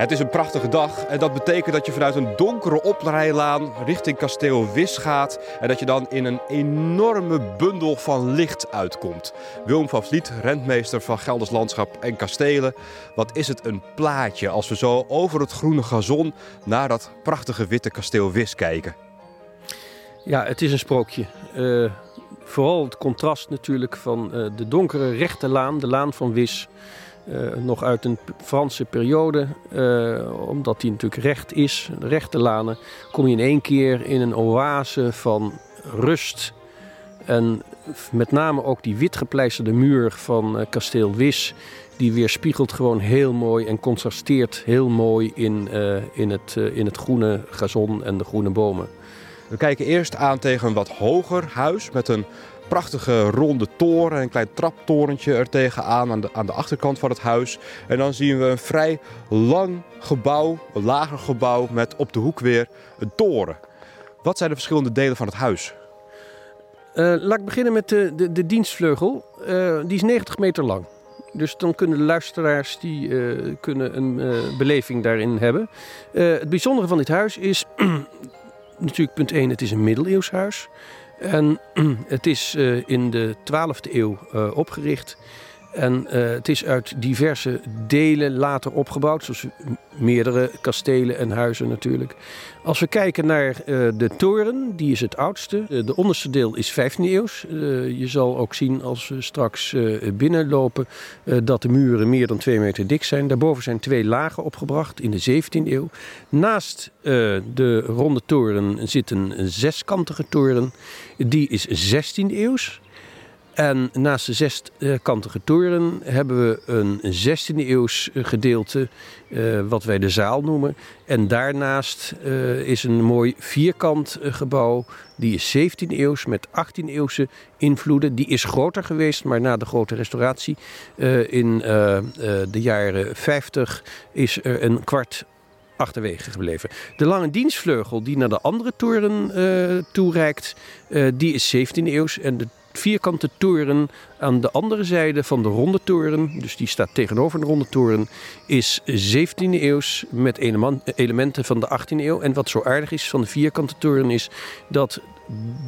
Het is een prachtige dag en dat betekent dat je vanuit een donkere oprijlaan richting kasteel Wis gaat en dat je dan in een enorme bundel van licht uitkomt. Wilm van Vliet, rentmeester van Gelders Landschap en Kastelen. Wat is het een plaatje als we zo over het groene gazon naar dat prachtige witte kasteel Wis kijken. Ja, het is een sprookje. Uh, vooral het contrast natuurlijk van uh, de donkere rechte laan, de laan van Wis uh, nog uit een Franse periode, uh, omdat die natuurlijk recht is, rechte lanen, kom je in één keer in een oase van rust. En met name ook die witgepleisterde muur van uh, kasteel Wis, die weerspiegelt gewoon heel mooi en contrasteert heel mooi in, in, het, in het groene gazon en de groene bomen. We kijken eerst aan tegen een wat hoger huis met een prachtige ronde toren, een klein traptorentje er tegenaan aan de, aan de achterkant van het huis. En dan zien we een vrij lang gebouw, een lager gebouw met op de hoek weer een toren. Wat zijn de verschillende delen van het huis? Uh, laat ik beginnen met de, de, de dienstvleugel. Uh, die is 90 meter lang. Dus dan kunnen de luisteraars die, uh, kunnen een beleving daarin hebben. het bijzondere van dit huis is natuurlijk punt 1, het is een middeleeuws huis. En het is uh, in de 12e eeuw uh, opgericht. En uh, het is uit diverse delen later opgebouwd, zoals meerdere kastelen en huizen natuurlijk. Als we kijken naar uh, de toren, die is het oudste. Uh, de onderste deel is 15e eeuws. je zal ook zien als we straks binnenlopen dat de muren meer dan 2 meter dik zijn. Daarboven zijn twee lagen opgebracht in de 17e eeuw. Naast de ronde toren zit een zeskantige toren. Die is 16e eeuws. En naast de zeskantige toren hebben we een 16e eeuws gedeelte, uh, wat wij de zaal noemen. En daarnaast is een mooi vierkant gebouw, die is 17e eeuws met 18e eeuwse invloeden. Die is groter geweest, maar na de grote restauratie in de jaren 50 is er een kwart achterwege gebleven. De lange dienstvleugel die naar de andere toren uh, toereikt, die is 17e eeuws. En de vierkante toren aan de andere zijde van de ronde toren, dus die staat tegenover de ronde toren, is 17e eeuws met elementen van de 18e eeuw. En wat zo aardig is van de vierkante toren is dat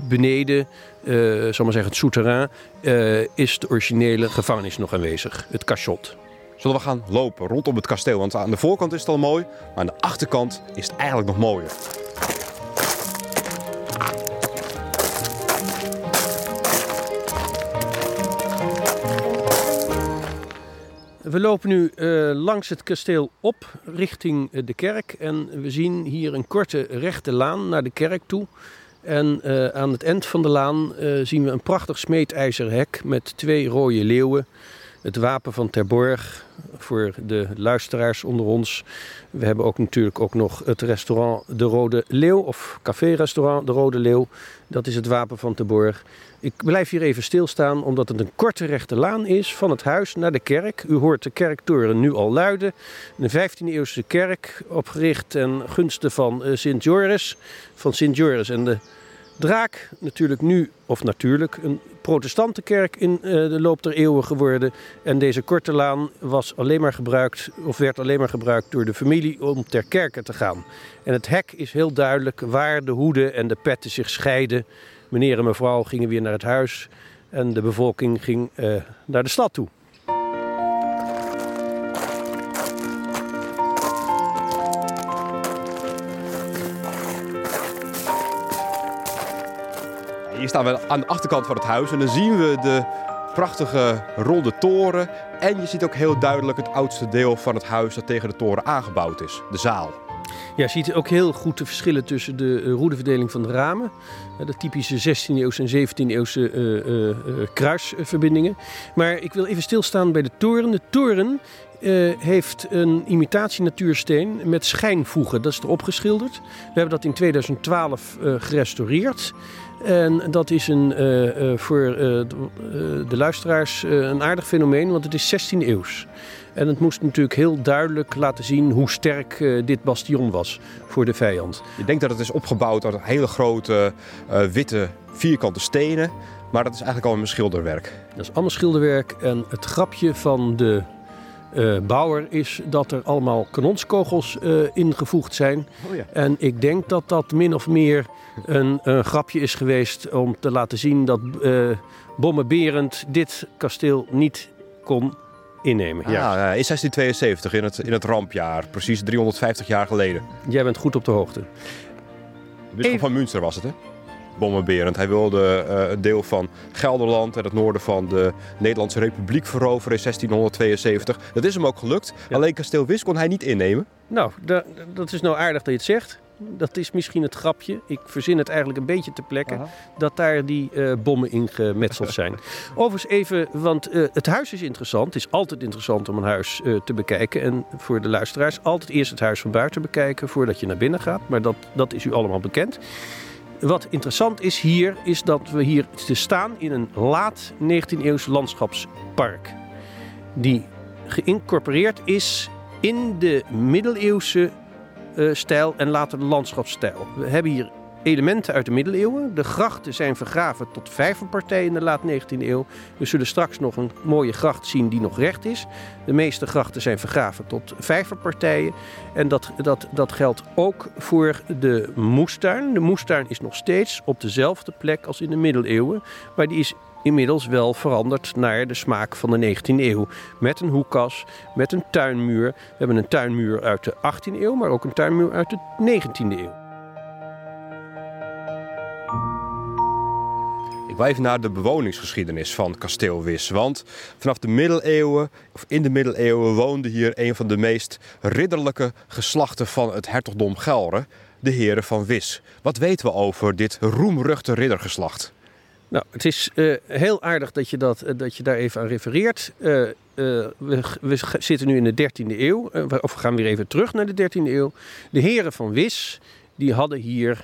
beneden, uh, zal maar zeggen, het souterrain, uh, is de originele gevangenis nog aanwezig, het cachot. Zullen we gaan lopen rondom het kasteel? Want aan de voorkant is het al mooi, maar aan de achterkant is het eigenlijk nog mooier. We lopen nu uh, langs het kasteel op richting uh, de kerk. En we zien hier een korte rechte laan naar de kerk toe. En uh, aan het eind van de laan zien we een prachtig smeedijzeren hek met twee rode leeuwen. Het wapen van Terborg voor de luisteraars onder ons. We hebben ook natuurlijk ook nog het restaurant De Rode Leeuw of café-restaurant De Rode Leeuw. Dat is het wapen van Terborg. Ik blijf hier even stilstaan omdat het een korte rechte laan is van het huis naar de kerk. U hoort de kerktoren nu al luiden. Een 15e eeuwse kerk opgericht ten gunste van uh, Sint Joris. Van Sint Joris en de Draak. Natuurlijk nu, of natuurlijk, een protestantenkerk in uh, de loop der eeuwen geworden. En deze korte laan was alleen maar gebruikt, of werd alleen maar gebruikt door de familie om ter kerke te gaan. En het hek is heel duidelijk waar de hoeden en de petten zich scheiden. Meneer en mevrouw gingen weer naar het huis en de bevolking ging uh, naar de stad toe. Staan we aan de achterkant van het huis en dan zien we de prachtige ronde toren. En je ziet ook heel duidelijk het oudste deel van het huis dat tegen de toren aangebouwd is, de zaal. Ja, je ziet ook heel goed de verschillen tussen de uh, roedeverdeling van de ramen. Uh, de typische 16e-eeuwse en 17e-eeuwse uh, kruisverbindingen. Maar ik wil even stilstaan bij de toren. De toren heeft een imitatie natuursteen met schijnvoegen. Dat is erop geschilderd. We hebben dat in 2012 gerestaureerd. En dat is een, uh, uh, voor de luisteraars een aardig fenomeen, want het is 16 eeuws. En het moest natuurlijk heel duidelijk laten zien hoe sterk dit bastion was voor de vijand. Je denkt dat het is opgebouwd uit hele grote witte vierkante stenen, maar dat is eigenlijk allemaal schilderwerk. Dat is allemaal schilderwerk en het grapje van de eh, Bauer is dat er allemaal kanonskogels eh, ingevoegd zijn. Oh ja. En ik denk dat dat min of meer een, een grapje is geweest om te laten zien dat eh Bomme Berend dit kasteel niet kon innemen. Ja, ja, in 1672, in het, in het rampjaar, precies 350 jaar geleden. Jij bent goed op de hoogte. Bisschop van Münster was het, hè? Bommenberend. Hij wilde eh, een deel van Gelderland en het noorden van de Nederlandse Republiek veroveren in 1672. Dat is hem ook gelukt. Ja. Alleen kasteel Wisch kon hij niet innemen. Nou, da- dat is nou aardig dat je het zegt. Dat is misschien het grapje. Ik verzin het eigenlijk een beetje ter plekke. Dat daar die eh, bommen in gemetseld zijn. Overigens even, want eh, het huis is interessant. Het is altijd interessant om een huis eh, te bekijken. En voor de luisteraars altijd eerst het huis van buiten bekijken voordat je naar binnen gaat. Maar dat, dat is u allemaal bekend. Wat interessant is hier, is dat we hier te staan in een laat 19e-eeuws landschapspark. Die geïncorporeerd is in de middeleeuwse eh, stijl en later de landschapsstijl. We hebben hier elementen uit de middeleeuwen. De grachten zijn vergraven tot vijverpartijen in de laat 19e eeuw. We zullen straks nog een mooie gracht zien die nog recht is. De meeste grachten zijn vergraven tot vijverpartijen. En dat, dat, dat geldt ook voor de moestuin. De moestuin is nog steeds op dezelfde plek als in de middeleeuwen. Maar die is inmiddels wel veranderd naar de smaak van de 19e eeuw. Met een hoekkas, met een tuinmuur. We hebben een tuinmuur uit de 18e eeuw, maar ook een tuinmuur uit de 19e eeuw. Ik even naar de bewoningsgeschiedenis van kasteel Wisch. Want vanaf de middeleeuwen, of in de middeleeuwen, woonde hier een van de meest ridderlijke geslachten van het hertogdom Gelre. De heren van Wisch. Wat weten we over dit roemruchte riddergeslacht? Nou, het is eh, heel aardig dat je, dat, eh, dat je daar even aan refereert. Eh, we, we zitten nu in de 13e eeuw, of we gaan weer even terug naar de 13e eeuw. De heren van Wis, die hadden hier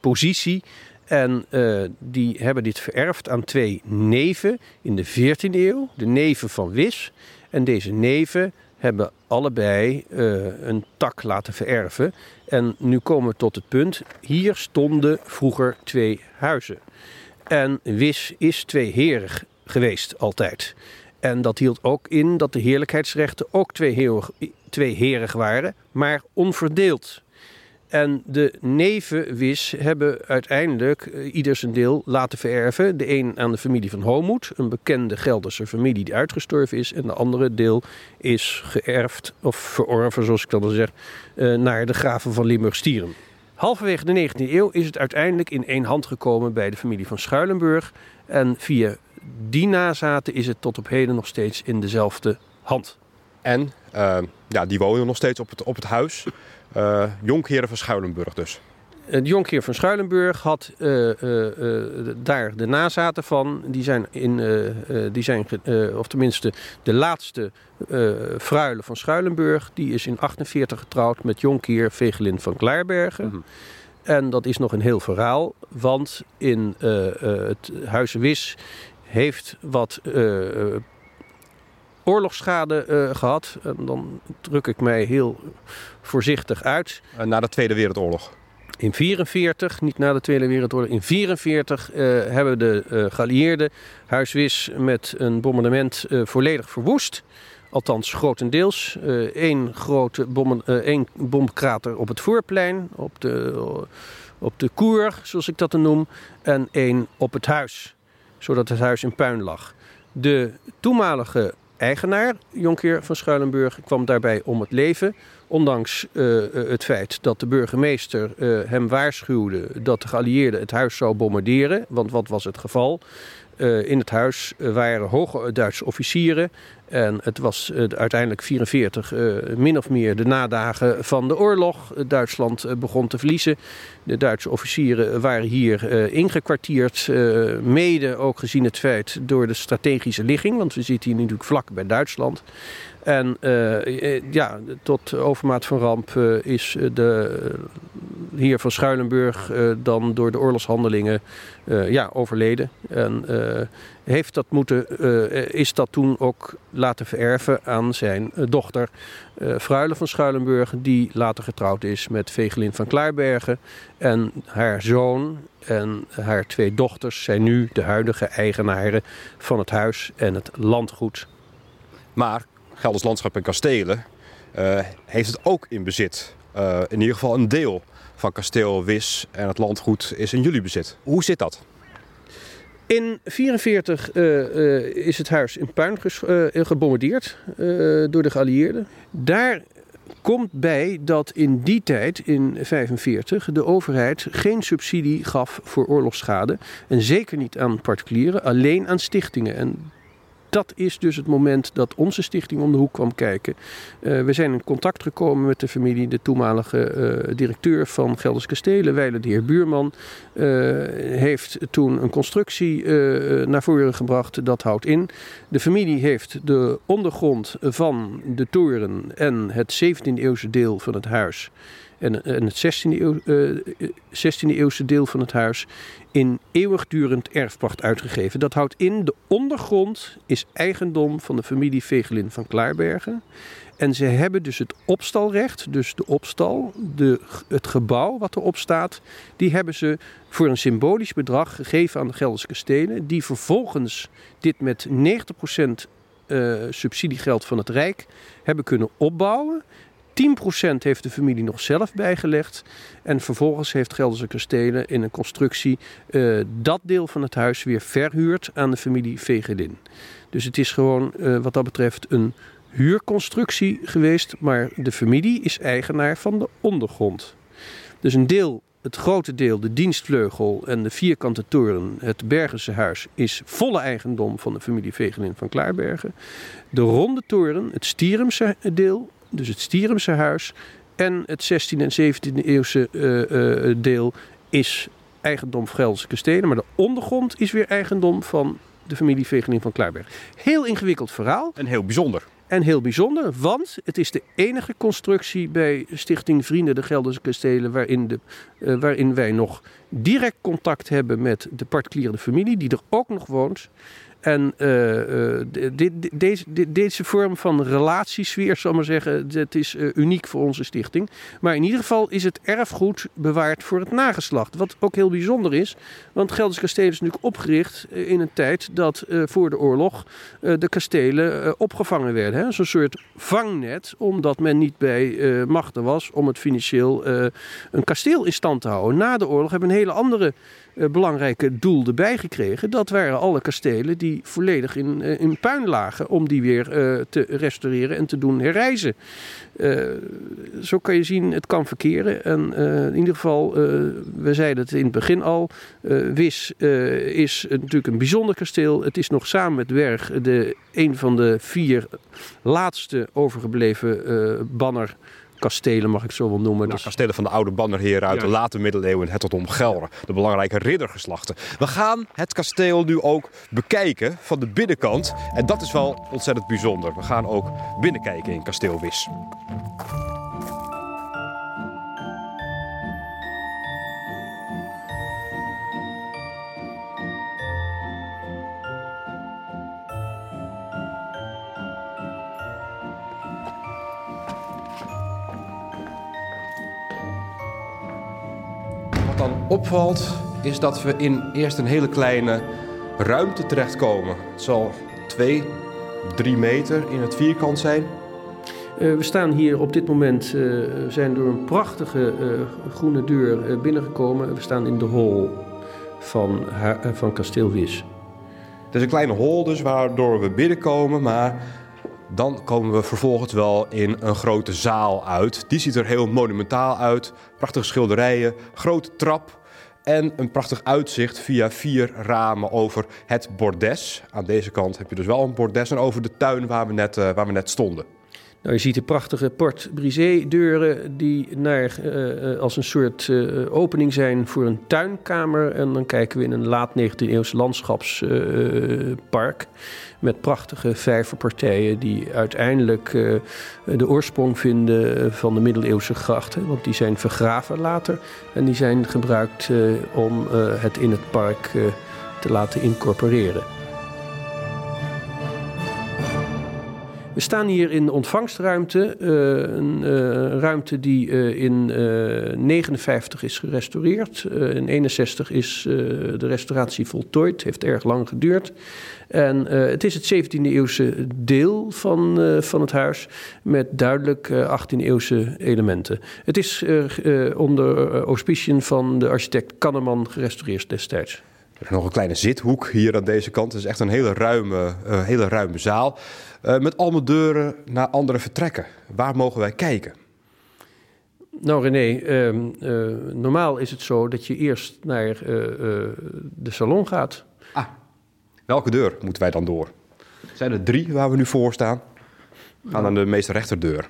positie en eh, die hebben dit vererfd aan twee neven in de 14e eeuw. De neven van Wis. En deze neven hebben allebei eh, een tak laten vererven. En nu komen we tot het punt. Hier stonden vroeger twee huizen. En Wis is tweeherig geweest altijd. En dat hield ook in dat de heerlijkheidsrechten ook tweeherig, tweeherig waren, maar onverdeeld. En de neven Wis hebben uiteindelijk eh, ieder zijn deel laten vererven. De een aan de familie van Homoed, een bekende Gelderse familie die uitgestorven is. En de andere deel is geërfd, of verorven zoals ik dat dan zeg, eh, naar de graven van Limburg-Stieren. Halverwege de 19e eeuw is het uiteindelijk in één hand gekomen bij de familie van Schuilenburg. En via die nazaten is het tot op heden nog steeds in dezelfde hand. En eh, ja, die wonen nog steeds op het, op het huis. Eh Jonkheren van Schuilenburg dus. De jonkheer van Schuilenburg had eh, eh, eh, daar de nazaten van. Die zijn, in, eh, eh, die zijn eh, of tenminste de laatste eh fruile van Schuilenburg. Die is in 48 getrouwd met jonkheer Vegelin van Klaarbergen. Mhm. En dat is nog een heel verhaal, want in eh, eh, het Huizen Wis heeft wat eh, eh, oorlogsschade eh, gehad. En dan druk ik mij heel voorzichtig uit. Eh, na de Tweede Wereldoorlog. In 44, niet na de Tweede Wereldoorlog, in 44 eh, hebben de eh geallieerden Huis Wis met een bombardement volledig verwoest. Althans, grotendeels. Eén grote eh, één bomkrater op het voorplein, op de, op de koer, zoals ik dat dan noem. En één op het huis, zodat het huis in puin lag. De toenmalige eigenaar, Jonkheer van Schuilenburg, kwam daarbij om het leven. Ondanks eh, eh, het feit dat de burgemeester eh, hem waarschuwde dat de geallieerden het huis zou bombarderen. Want wat was het geval? In het huis waren hoge Duitse officieren. En het was eh, uiteindelijk 44 eh, min of meer de nadagen van de oorlog. Duitsland eh, begon te verliezen. De Duitse officieren waren hier ingekwartierd. mede ook gezien het feit door de strategische ligging. Want we zitten hier natuurlijk vlak bij Duitsland. En ja, tot overmaat van ramp is de heer van Schuilenburg dan door de oorlogshandelingen ja, overleden. En heeft dat moeten, eh, is dat toen ook laten vererven aan zijn eh, dochter eh Fruile van Schuilenburg, die later getrouwd is met Vegelin van Klaarbergen. En haar zoon en haar twee dochters zijn nu de huidige eigenaren van het huis en het landgoed. Maar Gelders Landschap en Kastelen uh, heeft het ook in bezit. Uh, in ieder geval een deel van kasteel Wis en het landgoed is in jullie bezit. Hoe zit dat? In 1944 uh, uh, is het huis in puin gebombardeerd door de geallieerden. Daar komt bij dat in die tijd, in 1945, de overheid geen subsidie gaf voor oorlogsschade. En zeker niet aan particulieren, alleen aan stichtingen. En dat is dus het moment dat onze stichting om de hoek kwam kijken. Uh, we zijn in contact gekomen met de familie. De toenmalige uh, directeur van Gelders Kastelen, Weile de heer Buurman, uh, heeft toen een constructie naar voren gebracht. Dat houdt in. De familie heeft de ondergrond van de toren en het 17e eeuwse deel van het huis en, het 16e, eeuw, uh, 16e eeuwse deel van het huis in eeuwigdurend erfpacht uitgegeven. Dat houdt in, de ondergrond is eigendom van de familie Vegelin van Klaarbergen. En ze hebben dus het opstalrecht, dus de opstal, de, het gebouw wat erop staat, die hebben ze voor een symbolisch bedrag gegeven aan de Gelderse Kastelen. Die vervolgens dit met 90% uh, subsidiegeld van het Rijk hebben kunnen opbouwen. 10% heeft de familie nog zelf bijgelegd. En vervolgens heeft Gelderse Kastelen in een constructie uh, dat deel van het huis weer verhuurd aan de familie Vegelin. Dus het is gewoon uh, wat dat betreft een huurconstructie geweest. Maar de familie is eigenaar van de ondergrond. Dus een deel het grote deel, de dienstvleugel en de vierkante toren, het Bergense huis, is volle eigendom van de familie Vegelin van Klaarbergen. De ronde toren, het Stierumse deel, dus het Stierumse huis en het 16e en 17e eeuwse uh, uh, deel is eigendom van Gelderse Kastelen. Maar de ondergrond is weer eigendom van de familie Vegelin van Klaarberg. Heel ingewikkeld verhaal. En heel bijzonder. En heel bijzonder, want het is de enige constructie bij Stichting Vrienden de Gelderse Kastelen waarin, de, uh, waarin wij nog direct contact hebben met de particuliere familie die er ook nog woont. En de, de, deze, vorm van relatiesfeer, zal maar zeggen, dat is uh, uniek voor onze stichting. Maar in ieder geval is het erfgoed bewaard voor het nageslacht. Wat ook heel bijzonder is, want Gelders Kastelen is natuurlijk opgericht in een tijd dat voor de oorlog de kastelen opgevangen werden. Zo'n soort vangnet, omdat men niet bij machten was om het financieel een kasteel in stand te houden. Na de oorlog hebben we een hele andere belangrijke doel erbij gekregen. Dat waren alle kastelen die volledig in, uh, in puin lagen. Om die weer uh, te restaureren en te doen herreizen. zo kan je zien, het kan verkeren. En in ieder geval, we zeiden het in het begin al. Wis is natuurlijk een bijzonder kasteel. Het is nog samen met Werg de, een van de vier laatste overgebleven banner kastelen, mag ik zo wel noemen. Nou, dus... Kastelen van de oude bannerheren uit ja. de late middeleeuwen, het tot om Gelre. De belangrijke riddergeslachten. We gaan het kasteel nu ook bekijken van de binnenkant. En dat is wel ontzettend bijzonder. We gaan ook binnenkijken in kasteel Wis. Dan opvalt, is dat we in eerst een hele kleine ruimte terechtkomen. Het zal 2, 3 meter in het vierkant zijn. Uh, we staan hier op dit moment, uh, zijn door een prachtige uh, groene deur binnengekomen. We staan in de hol van, van Kasteel Wis. Het is een kleine hol dus waardoor we binnenkomen, maar dan komen we vervolgens wel in een grote zaal uit. Die ziet er heel monumentaal uit. Prachtige schilderijen, grote trap en een prachtig uitzicht via vier ramen over het bordes. Aan deze kant heb je dus wel een bordes en over de tuin waar we net, uh, waar we net stonden. Nou, je ziet de prachtige Port Brisé deuren die naar, uh, als een soort uh, opening zijn voor een tuinkamer. En dan kijken we in een laat 19e eeuws landschapspark. met prachtige vijverpartijen die uiteindelijk de oorsprong vinden van de middeleeuwse grachten. Want die zijn vergraven later en die zijn gebruikt om het in het park te laten incorporeren. We staan hier in de ontvangstruimte. Uh, een uh, ruimte die uh, in 59 is gerestaureerd. in 61 is de restauratie voltooid. Heeft erg lang geduurd. En het is het 17e eeuwse deel van, van het huis. Met duidelijk 18e eeuwse elementen. Het is onder auspiciën van de architect Kanneman gerestaureerd destijds. Er is nog een kleine zithoek hier aan deze kant. Het is echt een hele ruime, hele ruime zaal. Uh, met allemaal deuren naar andere vertrekken. Waar mogen wij kijken? Nou René, uh, uh, normaal is het zo dat je eerst naar de salon gaat. Ah, welke deur moeten wij dan door? Zijn er drie waar we nu voor staan? We gaan nou. naar de meest rechterdeur.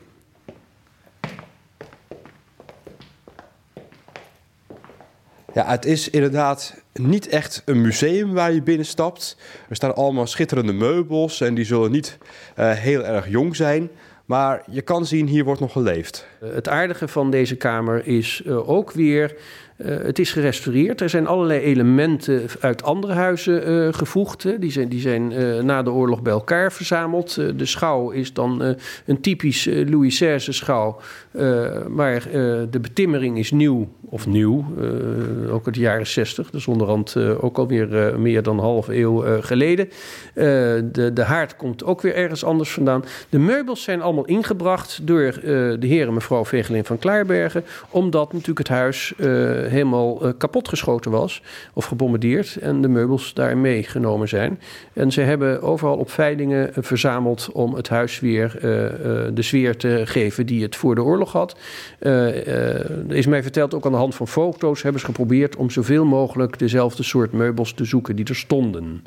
Ja, het is inderdaad niet echt een museum waar je binnenstapt. Er staan allemaal schitterende meubels en die zullen niet uh, heel erg jong zijn. Maar je kan zien, hier wordt nog geleefd. Het aardige van deze kamer is uh, ook weer uh, het is gerestaureerd. Er zijn allerlei elementen uit andere huizen uh, gevoegd. Die zijn, die zijn uh, na de oorlog bij elkaar verzameld. de schouw is dan een typisch Louis XVI schouw. maar de betimmering is nieuw, of nieuw, ook uit de jaren 60. Dus onderhand ook alweer meer dan een half eeuw geleden. de, de haard komt ook weer ergens anders vandaan. De meubels zijn allemaal ingebracht door de heer en mevrouw Vegelin van Klaarbergen. Omdat natuurlijk het huis helemaal uh, kapotgeschoten was of gebombardeerd en de meubels daar meegenomen zijn. En ze hebben overal op veilingen eh, verzameld om het huis weer uh, de sfeer te geven die het voor de oorlog had. is mij verteld, ook aan de hand van foto's hebben ze geprobeerd om zoveel mogelijk dezelfde soort meubels te zoeken die er stonden.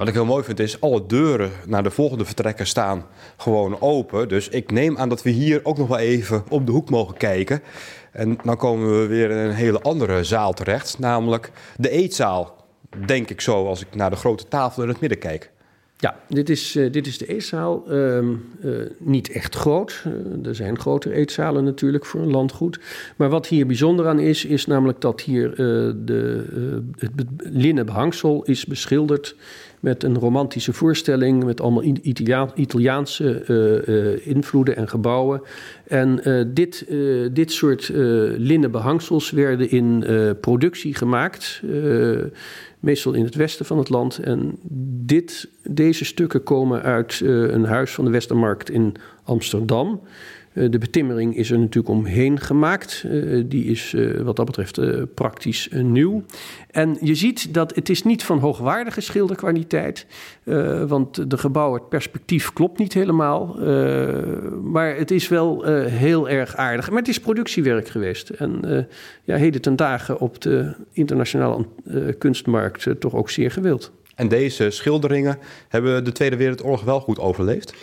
Wat ik heel mooi vind is, alle deuren naar de volgende vertrekken staan gewoon open. Dus ik neem aan dat we hier ook nog wel even op de hoek mogen kijken. En dan komen we weer in een hele andere zaal terecht, namelijk de eetzaal. Denk ik zo als ik naar de grote tafel in het midden kijk. Ja, dit is, uh, dit is de eetzaal. Uh, uh, niet echt groot. Eh, er zijn grotere eetzalen natuurlijk voor een landgoed. Maar wat hier bijzonder aan is, is namelijk dat hier de, het linnen behangsel is beschilderd met een romantische voorstelling, met allemaal Italia Italiaanse uh, uh, invloeden en gebouwen. En uh, dit, dit soort linnen behangsels werden in productie gemaakt, meestal in het westen van het land. En dit, deze stukken komen uit een huis van de Westermarkt in Amsterdam. Eh, de betimmering is er natuurlijk omheen gemaakt. Uh, die is uh, wat dat betreft praktisch nieuw. En je ziet dat het is niet van hoogwaardige schilderkwaliteit. want de gebouw, het perspectief klopt niet helemaal. maar het is wel heel erg aardig. Maar het is productiewerk geweest. En ja, heden ten dagen op de internationale kunstmarkt toch ook zeer gewild. En deze schilderingen hebben de Tweede Wereldoorlog wel goed overleefd?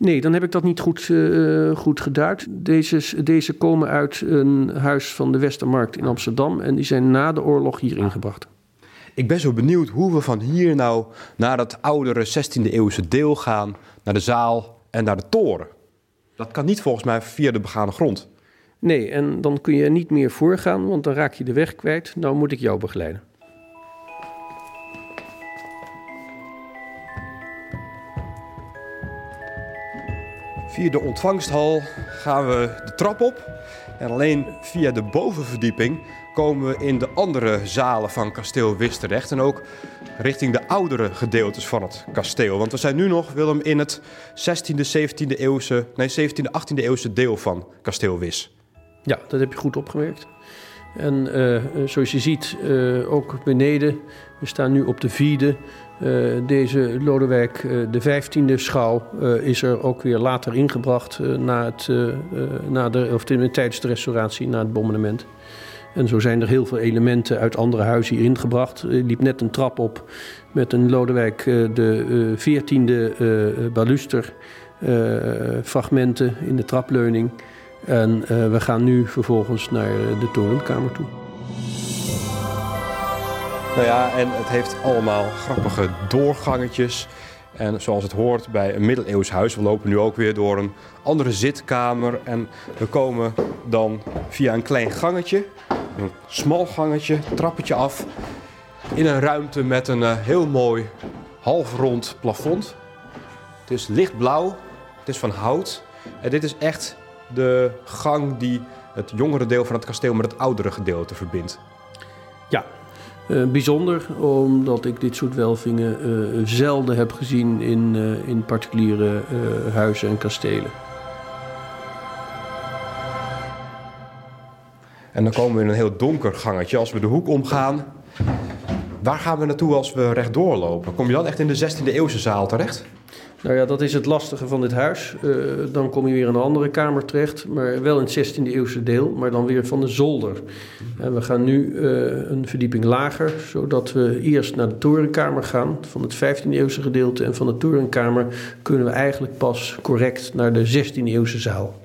Nee, dan heb ik dat niet goed, uh, goed geduid. Deze, deze komen uit een huis van de Westermarkt in Amsterdam en die zijn na de oorlog hier ingebracht. Ik ben zo benieuwd hoe we van hier nou naar dat oudere 16e eeuwse deel gaan, naar de zaal en naar de toren. Dat kan niet volgens mij via de begane grond. Nee, en dan kun je niet meer voorgaan, want dan raak je de weg kwijt. Nou moet ik jou begeleiden. Via de ontvangsthal gaan we de trap op. En alleen via de bovenverdieping komen we in de andere zalen van kasteel Wis terecht. En ook richting de oudere gedeeltes van het kasteel. Want we zijn nu nog, Willem, in het 16e, 17e eeuwse, nee, 17e, 18e eeuwse deel van kasteel Wis. Ja, dat heb je goed opgemerkt. En uh, zoals je ziet, uh, ook beneden, we staan nu op de vierde. Uh, deze Lodewijk de 15e schouw is er ook weer later ingebracht na het, na de, of tijdens de restauratie, na het bombardement. En zo zijn er heel veel elementen uit andere huizen hier ingebracht. Er liep net een trap op met een Lodewijk de 14e baluster fragmenten in de trapleuning. En uh, we gaan nu vervolgens naar de torenkamer toe. Nou ja, en het heeft allemaal grappige doorgangetjes. En zoals het hoort bij een middeleeuws huis, we lopen nu ook weer door een andere zitkamer. En we komen dan via een klein gangetje, een smal gangetje, trappetje af. In een ruimte met een uh, heel mooi halfrond plafond. Het is lichtblauw, het is van hout. En dit is echt de gang die het jongere deel van het kasteel met het oudere gedeelte verbindt. Ja, uh, bijzonder omdat ik dit soort welvingen uh, zelden heb gezien in, uh, in particuliere huizen en kastelen. En dan komen we in een heel donker gangetje. Als we de hoek omgaan, waar gaan we naartoe als we rechtdoor lopen? Kom je dan echt in de 16e eeuwse zaal terecht? Nou ja, dat is het lastige van dit huis. Uh, dan kom je weer in een andere kamer terecht, maar wel in het 16e eeuwse deel, maar dan weer van de zolder. En we gaan nu uh, een verdieping lager, zodat we eerst naar de torenkamer gaan van het 15e eeuwse gedeelte. En van de torenkamer kunnen we eigenlijk pas correct naar de 16e eeuwse zaal.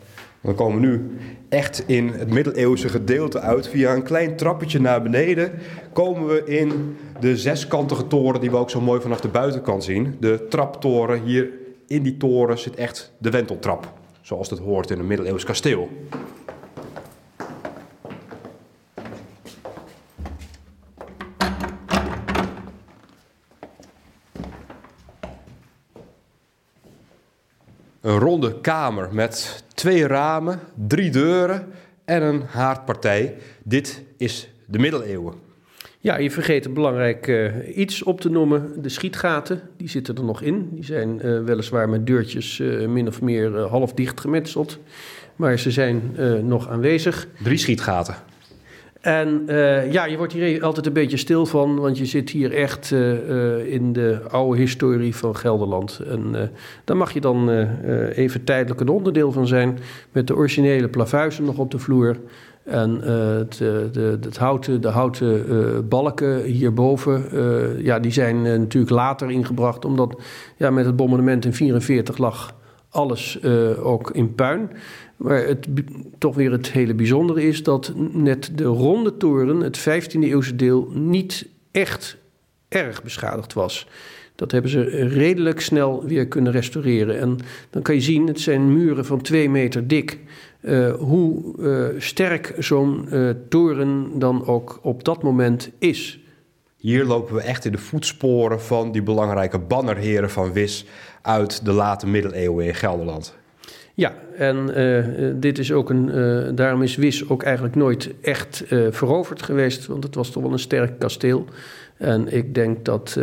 Dan komen we nu echt in het middeleeuwse gedeelte uit. Via een klein trappetje naar beneden komen we in de zeskantige toren die we ook zo mooi vanaf de buitenkant zien. De traptoren. Hier in die toren zit echt de wenteltrap. Zoals dat hoort in een middeleeuws kasteel. Een ronde kamer met twee ramen, drie deuren en een haardpartij. Dit is de middeleeuwen. Ja, je vergeet een belangrijk uh, iets op te noemen. De schietgaten, die zitten er nog in. Die zijn uh, weliswaar met deurtjes uh, min of meer half dicht gemetseld. Maar ze zijn nog aanwezig. Drie schietgaten. En uh, ja, je wordt hier altijd een beetje stil van, want je zit hier echt uh, in de oude historie van Gelderland. En daar mag je dan even tijdelijk een onderdeel van zijn, met de originele plavuizen nog op de vloer. En het, de, het houten, de houten balken hierboven, ja, die zijn natuurlijk later ingebracht, omdat ja, met het bombardement in 1944 lag alles ook in puin. Maar het, toch weer het hele bijzondere is dat net de ronde toren, het 15e eeuwse deel, niet echt erg beschadigd was. Dat hebben ze redelijk snel weer kunnen restaureren. En dan kan je zien, het zijn muren van twee meter dik. Uh, hoe uh, sterk zo'n uh, toren dan ook op dat moment is. Hier lopen we echt in de voetsporen van die belangrijke bannerheren van Wis uit de late middeleeuwen in Gelderland. Ja, en uh, dit is ook een. Uh, daarom is Wis ook eigenlijk nooit echt uh, veroverd geweest, want het was toch wel een sterk kasteel. En ik denk dat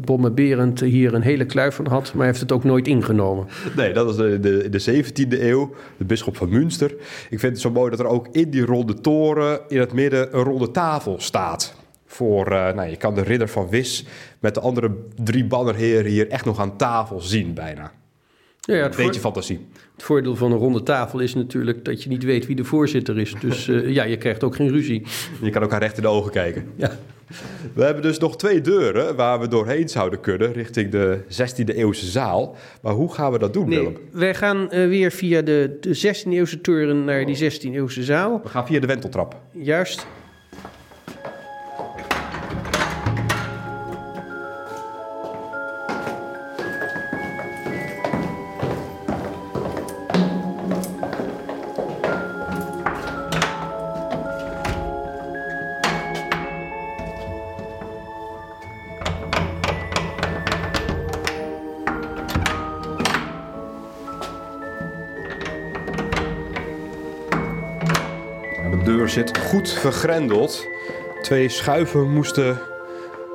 Bomme Berend hier een hele kluif van had, maar hij heeft het ook nooit ingenomen. Nee, dat was de, de, de 17e eeuw, de bisschop van Münster. Ik vind het zo mooi dat er ook in die ronde toren in het midden een ronde tafel staat. Voor, nou, je kan de ridder van Wis met de andere drie bannerheren hier echt nog aan tafel zien bijna. Ja, ja, een beetje fantasie. Het voordeel van een ronde tafel is natuurlijk dat je niet weet wie de voorzitter is. Dus uh, ja, je krijgt ook geen ruzie. Je kan elkaar recht in de ogen kijken. Ja. We hebben dus nog twee deuren waar we doorheen zouden kunnen richting de 16e eeuwse zaal. Maar hoe gaan we dat doen, nee, Willem? Wij gaan uh, weer via de, de 16e eeuwse toren naar die 16e eeuwse zaal. We gaan via de wenteltrap. Juist. Zit goed vergrendeld. Twee schuiven moesten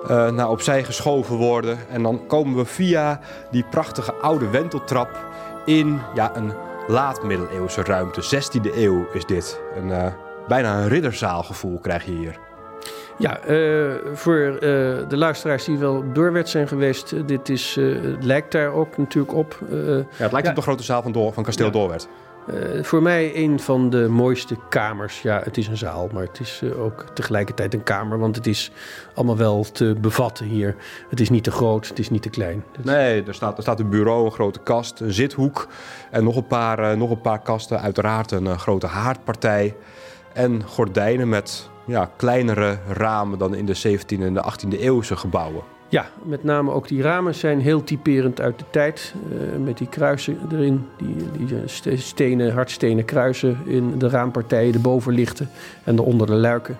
uh, naar opzij geschoven worden. En dan komen we via die prachtige oude wenteltrap in ja, een laat-middeleeuwse ruimte. 16e eeuw is dit. Een, uh, bijna een ridderzaalgevoel krijg je hier. Ja, uh, voor uh, de luisteraars die wel doorwet zijn geweest, uh, dit is, lijkt daar ook natuurlijk op. ja, het lijkt ja. op de grote zaal van, Door, van kasteel ja. Doorwerd. Uh, voor mij een van de mooiste kamers. Ja, het is een zaal, maar het is uh, ook tegelijkertijd een kamer. Want het is allemaal wel te bevatten hier. Het is niet te groot, het is niet te klein. Nee, er staat, er staat een bureau, een grote kast, een zithoek. En nog een paar, uh, nog een paar kasten. Uiteraard een grote haardpartij. En gordijnen met ja, kleinere ramen dan in de 17e en de 18e eeuwse gebouwen. Ja, met name ook die ramen zijn heel typerend uit de tijd. Uh, met die kruisen erin, die, die stenen, hardstenen kruisen in de raampartijen, de bovenlichten en de onder de luiken.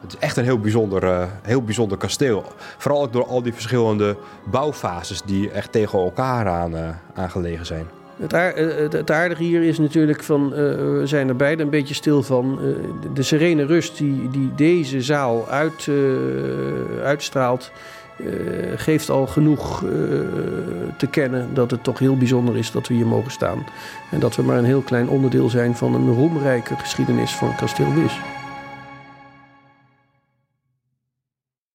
Het is echt een heel bijzonder, uh, heel bijzonder kasteel. Vooral ook door al die verschillende bouwfases die echt tegen elkaar aan, uh, aangelegen zijn. Het, aard, het, aardige hier is natuurlijk van, uh, we zijn er beide een beetje stil van. de serene rust die, die deze zaal uit, uitstraalt, geeft al genoeg te kennen dat het toch heel bijzonder is dat we hier mogen staan. En dat we maar een heel klein onderdeel zijn van een roemrijke geschiedenis van Kasteel Wis.